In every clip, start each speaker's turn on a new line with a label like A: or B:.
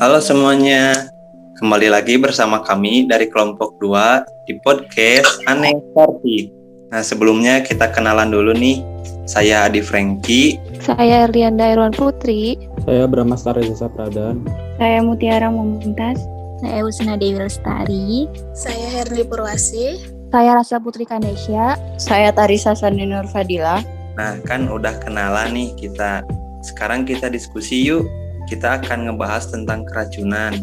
A: Halo semuanya, kembali lagi bersama kami dari kelompok 2 di podcast Aneh Party. Nah sebelumnya kita kenalan dulu nih, saya Adi Franky.
B: Saya Erlianda Irwan Putri.
C: Saya Brahmastara Reza Pradan.
D: Saya Mutiara Mumtaz.
E: Saya Usna Dewi Lestari.
F: Saya Herli Purwasi.
B: Saya Rasa Putri Kanesya.
G: Saya Tarisa Sandi Nur Fadila.
A: Nah kan udah kenalan nih kita. Sekarang kita diskusi yuk. Kita akan ngebahas tentang keracunan.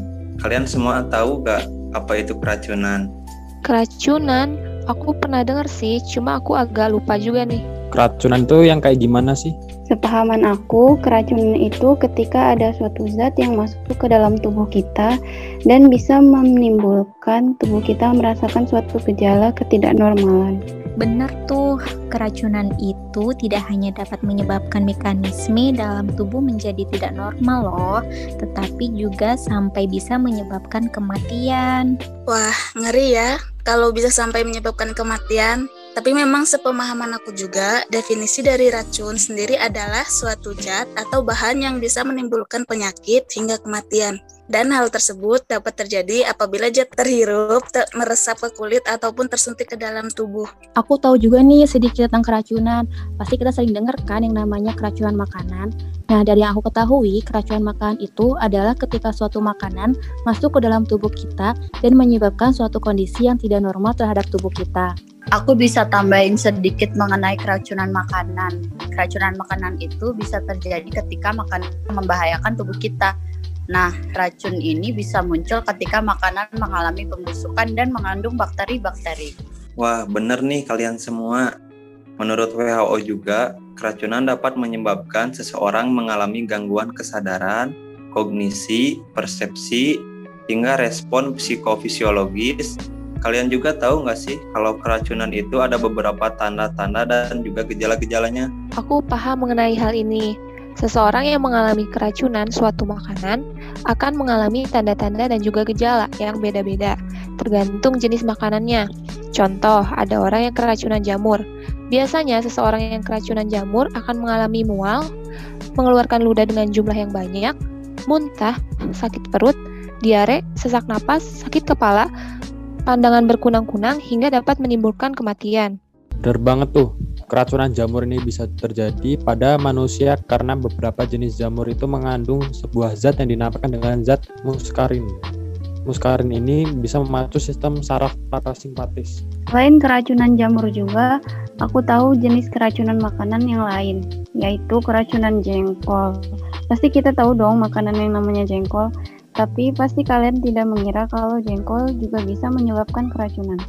A: Kalian semua tahu gak apa itu keracunan?
B: Keracunan? Aku pernah dengar sih, cuma aku agak lupa juga nih.
C: Keracunan itu yang kayak gimana sih?
D: Sepahaman aku, keracunan itu ketika ada suatu zat yang masuk ke dalam tubuh kita dan bisa menimbulkan tubuh kita merasakan suatu gejala ketidaknormalan.
E: Benar tuh, keracunan itu tidak hanya dapat menyebabkan mekanisme dalam tubuh menjadi tidak normal loh, tetapi juga sampai bisa menyebabkan kematian.
F: Wah, ngeri ya kalau bisa sampai menyebabkan kematian. Tapi memang sepemahaman aku juga, definisi dari racun sendiri adalah suatu zat atau bahan yang bisa menimbulkan penyakit hingga kematian. Dan hal tersebut dapat terjadi apabila zat terhirup, ter meresap ke kulit ataupun tersuntik ke dalam tubuh.
H: Aku tahu juga nih sedikit tentang keracunan. Pasti kita sering dengar kan yang namanya keracunan makanan. Nah, dari yang aku ketahui, keracunan makanan itu adalah ketika suatu makanan masuk ke dalam tubuh kita dan menyebabkan suatu kondisi yang tidak normal terhadap tubuh kita.
G: Aku bisa tambahin sedikit mengenai keracunan makanan. Keracunan makanan itu bisa terjadi ketika makanan membahayakan tubuh kita. Nah, racun ini bisa muncul ketika makanan mengalami pembusukan dan mengandung bakteri-bakteri.
A: Wah, bener nih kalian semua. Menurut WHO juga, keracunan dapat menyebabkan seseorang mengalami gangguan kesadaran, kognisi, persepsi, hingga respon psikofisiologis Kalian juga tahu nggak sih kalau keracunan itu ada beberapa tanda-tanda dan juga gejala-gejalanya?
B: Aku paham mengenai hal ini. Seseorang yang mengalami keracunan suatu makanan akan mengalami tanda-tanda dan juga gejala yang beda-beda, tergantung jenis makanannya. Contoh, ada orang yang keracunan jamur. Biasanya seseorang yang keracunan jamur akan mengalami mual, mengeluarkan ludah dengan jumlah yang banyak, muntah, sakit perut, diare, sesak napas, sakit kepala, pandangan berkunang-kunang hingga dapat menimbulkan kematian.
C: Benar banget tuh, keracunan jamur ini bisa terjadi pada manusia karena beberapa jenis jamur itu mengandung sebuah zat yang dinamakan dengan zat muskarin. Muskarin ini bisa memacu sistem saraf parasimpatis.
D: Selain keracunan jamur juga, aku tahu jenis keracunan makanan yang lain, yaitu keracunan jengkol. Pasti kita tahu dong makanan yang namanya jengkol. Tapi pasti kalian tidak mengira kalau jengkol juga bisa menyebabkan keracunan.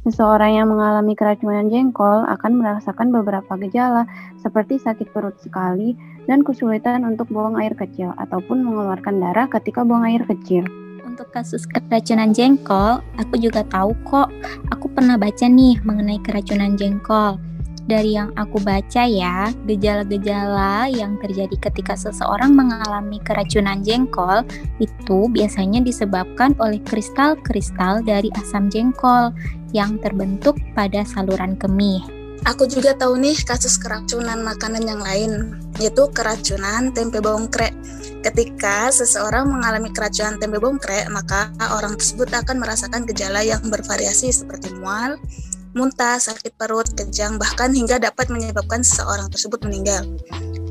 D: Seseorang yang mengalami keracunan jengkol akan merasakan beberapa gejala seperti sakit perut sekali dan kesulitan untuk buang air kecil ataupun mengeluarkan darah ketika buang air kecil.
E: Untuk kasus keracunan jengkol, aku juga tahu kok. Aku pernah baca nih mengenai keracunan jengkol dari yang aku baca ya, gejala-gejala yang terjadi ketika seseorang mengalami keracunan jengkol itu biasanya disebabkan oleh kristal-kristal dari asam jengkol yang terbentuk pada saluran kemih.
F: Aku juga tahu nih kasus keracunan makanan yang lain, yaitu keracunan tempe bongkrek. Ketika seseorang mengalami keracunan tempe bongkrek, maka orang tersebut akan merasakan gejala yang bervariasi seperti mual, muntah, sakit perut, kejang, bahkan hingga dapat menyebabkan seseorang tersebut meninggal.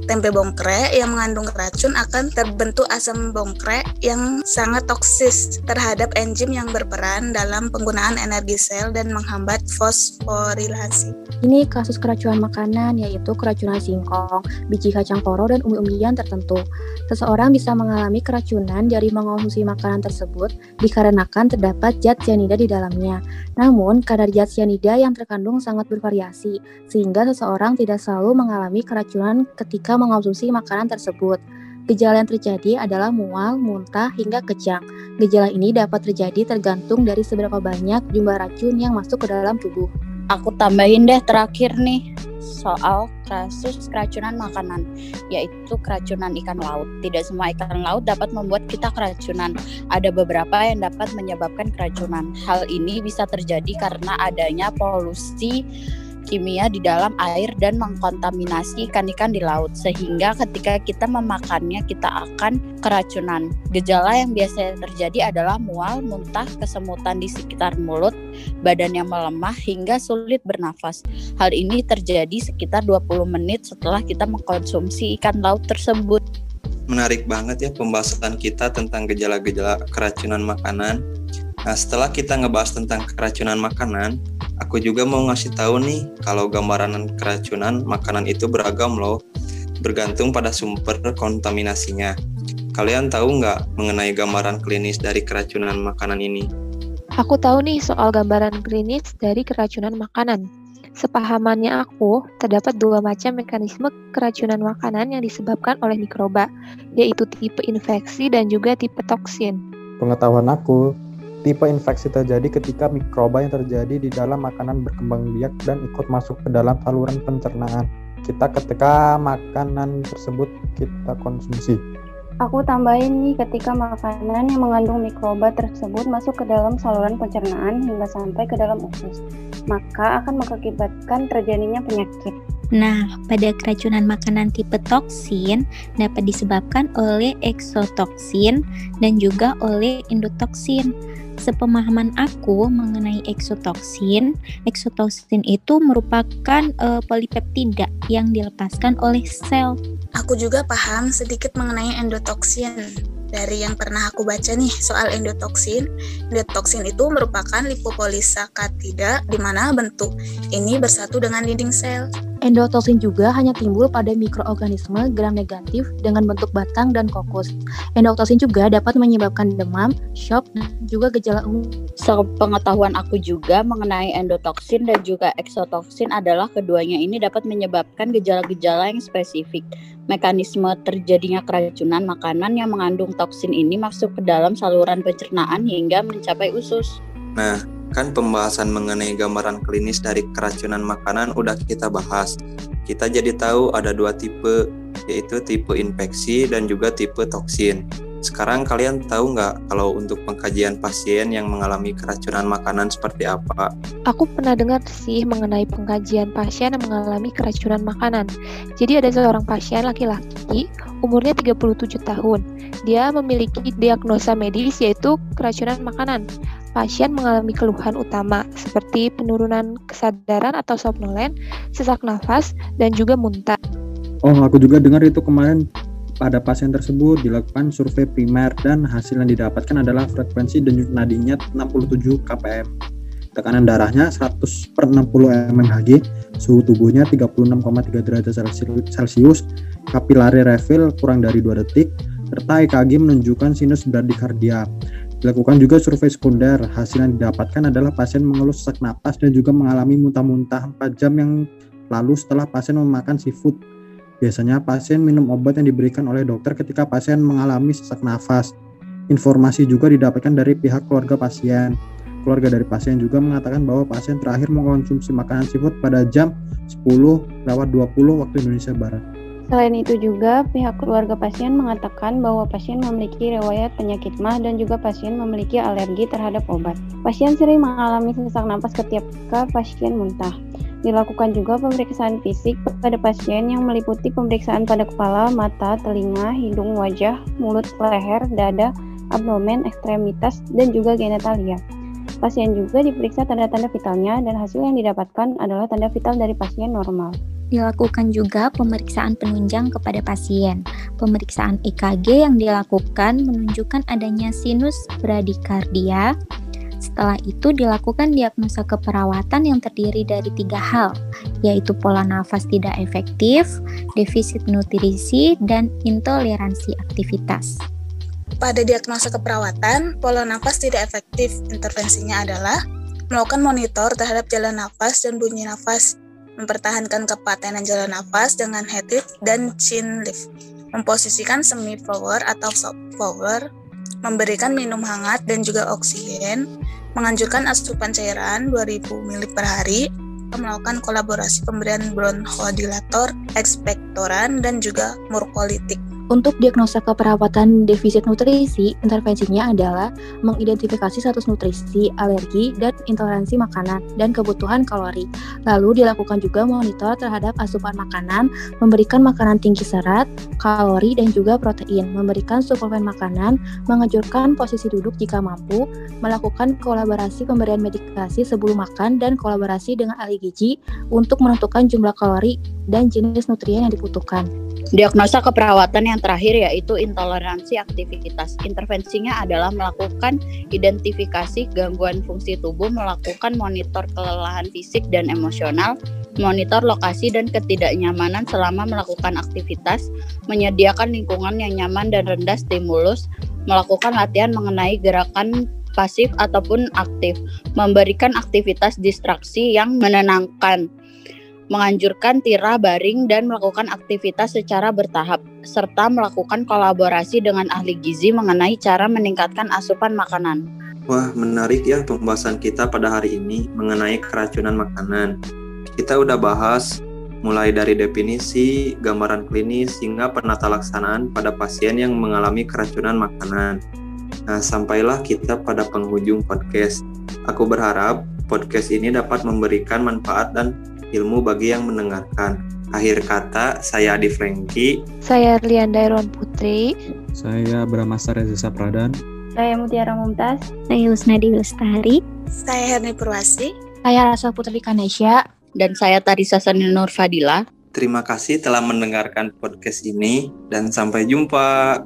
F: Tempe bongkrek yang mengandung racun akan terbentuk asam bongkrek yang sangat toksis terhadap enzim yang berperan dalam penggunaan energi sel dan menghambat fosforilasi.
H: Ini kasus keracunan makanan yaitu keracunan singkong, biji kacang poro dan umbi-umbian tertentu. Seseorang bisa mengalami keracunan dari mengonsumsi makanan tersebut dikarenakan terdapat zat cyanida di dalamnya. Namun, kadar zat cyanida yang terkandung sangat bervariasi, sehingga seseorang tidak selalu mengalami keracunan ketika mengonsumsi makanan tersebut. Gejala yang terjadi adalah mual, muntah, hingga kejang. Gejala ini dapat terjadi tergantung dari seberapa banyak jumlah racun yang masuk ke dalam tubuh.
G: Aku tambahin deh terakhir nih soal kasus keracunan makanan, yaitu keracunan ikan laut. Tidak semua ikan laut dapat membuat kita keracunan. Ada beberapa yang dapat menyebabkan keracunan. Hal ini bisa terjadi karena adanya polusi kimia di dalam air dan mengkontaminasi ikan-ikan di laut sehingga ketika kita memakannya kita akan keracunan. Gejala yang biasanya terjadi adalah mual, muntah, kesemutan di sekitar mulut, badan yang melemah hingga sulit bernafas. Hal ini terjadi sekitar 20 menit setelah kita mengkonsumsi ikan laut tersebut.
A: Menarik banget ya pembahasan kita tentang gejala-gejala keracunan makanan. Nah, setelah kita ngebahas tentang keracunan makanan, aku juga mau ngasih tahu nih kalau gambaran keracunan makanan itu beragam loh, bergantung pada sumber kontaminasinya. Kalian tahu nggak mengenai gambaran klinis dari keracunan makanan ini?
B: Aku tahu nih soal gambaran klinis dari keracunan makanan. Sepahamannya aku, terdapat dua macam mekanisme keracunan makanan yang disebabkan oleh mikroba, yaitu tipe infeksi dan juga tipe toksin.
C: Pengetahuan aku, Tipe infeksi terjadi ketika mikroba yang terjadi di dalam makanan berkembang biak dan ikut masuk ke dalam saluran pencernaan kita ketika makanan tersebut kita konsumsi.
D: Aku tambahin nih ketika makanan yang mengandung mikroba tersebut masuk ke dalam saluran pencernaan hingga sampai ke dalam usus, maka akan mengakibatkan terjadinya penyakit.
E: Nah, pada keracunan makanan tipe toksin dapat disebabkan oleh eksotoksin dan juga oleh endotoksin. Sepemahaman aku mengenai eksotoksin, eksotoksin itu merupakan uh, polipeptida yang dilepaskan oleh sel.
F: Aku juga paham sedikit mengenai endotoksin. Dari yang pernah aku baca nih soal endotoksin, endotoksin itu merupakan lipopolisakatida di mana bentuk ini bersatu dengan dinding sel.
H: Endotoksin juga hanya timbul pada mikroorganisme gram negatif dengan bentuk batang dan kokus. Endotoksin juga dapat menyebabkan demam, shock, dan juga gejala umum.
G: Sepengetahuan aku juga mengenai endotoksin dan juga eksotoksin adalah keduanya ini dapat menyebabkan gejala-gejala yang spesifik. Mekanisme terjadinya keracunan makanan yang mengandung toksin ini masuk ke dalam saluran pencernaan hingga mencapai usus.
A: Nah, kan pembahasan mengenai gambaran klinis dari keracunan makanan udah kita bahas. Kita jadi tahu ada dua tipe, yaitu tipe infeksi dan juga tipe toksin. Sekarang kalian tahu nggak kalau untuk pengkajian pasien yang mengalami keracunan makanan seperti apa?
B: Aku pernah dengar sih mengenai pengkajian pasien yang mengalami keracunan makanan. Jadi ada seorang pasien laki-laki, umurnya 37 tahun. Dia memiliki diagnosa medis yaitu keracunan makanan pasien mengalami keluhan utama seperti penurunan kesadaran atau somnolen, sesak nafas, dan juga muntah.
C: Oh, aku juga dengar itu kemarin pada pasien tersebut dilakukan survei primer dan hasil yang didapatkan adalah frekuensi denyut nadinya 67 kpm. Tekanan darahnya 100 per 60 mmHg, suhu tubuhnya 36,3 derajat Celcius, kapilari refill kurang dari 2 detik, serta EKG menunjukkan sinus bradikardia. Dilakukan juga survei sekunder. Hasil yang didapatkan adalah pasien mengeluh sesak napas dan juga mengalami muntah-muntah 4 jam yang lalu setelah pasien memakan seafood. Biasanya pasien minum obat yang diberikan oleh dokter ketika pasien mengalami sesak nafas. Informasi juga didapatkan dari pihak keluarga pasien. Keluarga dari pasien juga mengatakan bahwa pasien terakhir mengkonsumsi makanan seafood pada jam 10 lewat 20 waktu Indonesia Barat.
D: Selain itu juga, pihak keluarga pasien mengatakan bahwa pasien memiliki riwayat penyakit mah dan juga pasien memiliki alergi terhadap obat. Pasien sering mengalami sesak napas ketika pasien muntah. Dilakukan juga pemeriksaan fisik pada pasien yang meliputi pemeriksaan pada kepala, mata, telinga, hidung, wajah, mulut, leher, dada, abdomen, ekstremitas, dan juga genitalia. Pasien juga diperiksa tanda-tanda vitalnya dan hasil yang didapatkan adalah tanda vital dari pasien normal.
E: Dilakukan juga pemeriksaan penunjang kepada pasien. Pemeriksaan EKG yang dilakukan menunjukkan adanya sinus bradikardia. Setelah itu dilakukan diagnosa keperawatan yang terdiri dari tiga hal, yaitu pola nafas tidak efektif, defisit nutrisi, dan intoleransi aktivitas.
F: Pada diagnosa keperawatan, pola nafas tidak efektif. Intervensinya adalah melakukan monitor terhadap jalan nafas dan bunyi nafas mempertahankan kepatenan jalan nafas dengan head lift dan chin lift, memposisikan semi power atau soft power, memberikan minum hangat dan juga oksigen, menganjurkan asupan cairan 2000 ml per hari, melakukan kolaborasi pemberian bronchodilator, ekspektoran, dan juga murkolitik.
H: Untuk diagnosa keperawatan defisit nutrisi, intervensinya adalah mengidentifikasi status nutrisi, alergi, dan intoleransi makanan, dan kebutuhan kalori. Lalu dilakukan juga monitor terhadap asupan makanan, memberikan makanan tinggi serat, kalori, dan juga protein, memberikan suplemen makanan, mengajurkan posisi duduk jika mampu, melakukan kolaborasi pemberian medikasi sebelum makan, dan kolaborasi dengan ahli gizi untuk menentukan jumlah kalori dan jenis nutrien yang dibutuhkan.
G: Diagnosa keperawatan yang terakhir yaitu intoleransi aktivitas. Intervensinya adalah melakukan identifikasi gangguan fungsi tubuh, melakukan monitor kelelahan fisik dan emosional, monitor lokasi dan ketidaknyamanan selama melakukan aktivitas, menyediakan lingkungan yang nyaman dan rendah stimulus, melakukan latihan mengenai gerakan pasif ataupun aktif, memberikan aktivitas distraksi yang menenangkan, menganjurkan tira baring dan melakukan aktivitas secara bertahap, serta melakukan kolaborasi dengan ahli gizi mengenai cara meningkatkan asupan makanan.
A: Wah, menarik ya pembahasan kita pada hari ini mengenai keracunan makanan. Kita udah bahas mulai dari definisi, gambaran klinis, hingga penata laksanaan pada pasien yang mengalami keracunan makanan. Nah, sampailah kita pada penghujung podcast. Aku berharap podcast ini dapat memberikan manfaat dan ilmu bagi yang mendengarkan. Akhir kata, saya Adi Franky.
B: Saya Lianda Irwan Putri.
C: Saya Bramasta Reza Sapradan.
D: Saya Mutiara Mumtaz.
E: Saya Usnadi Lestari.
F: Saya Herni Purwasi.
H: Saya Rasa Putri Kanesya.
G: Dan saya Tarisa Sani Nur Fadila.
A: Terima kasih telah mendengarkan podcast ini dan sampai jumpa.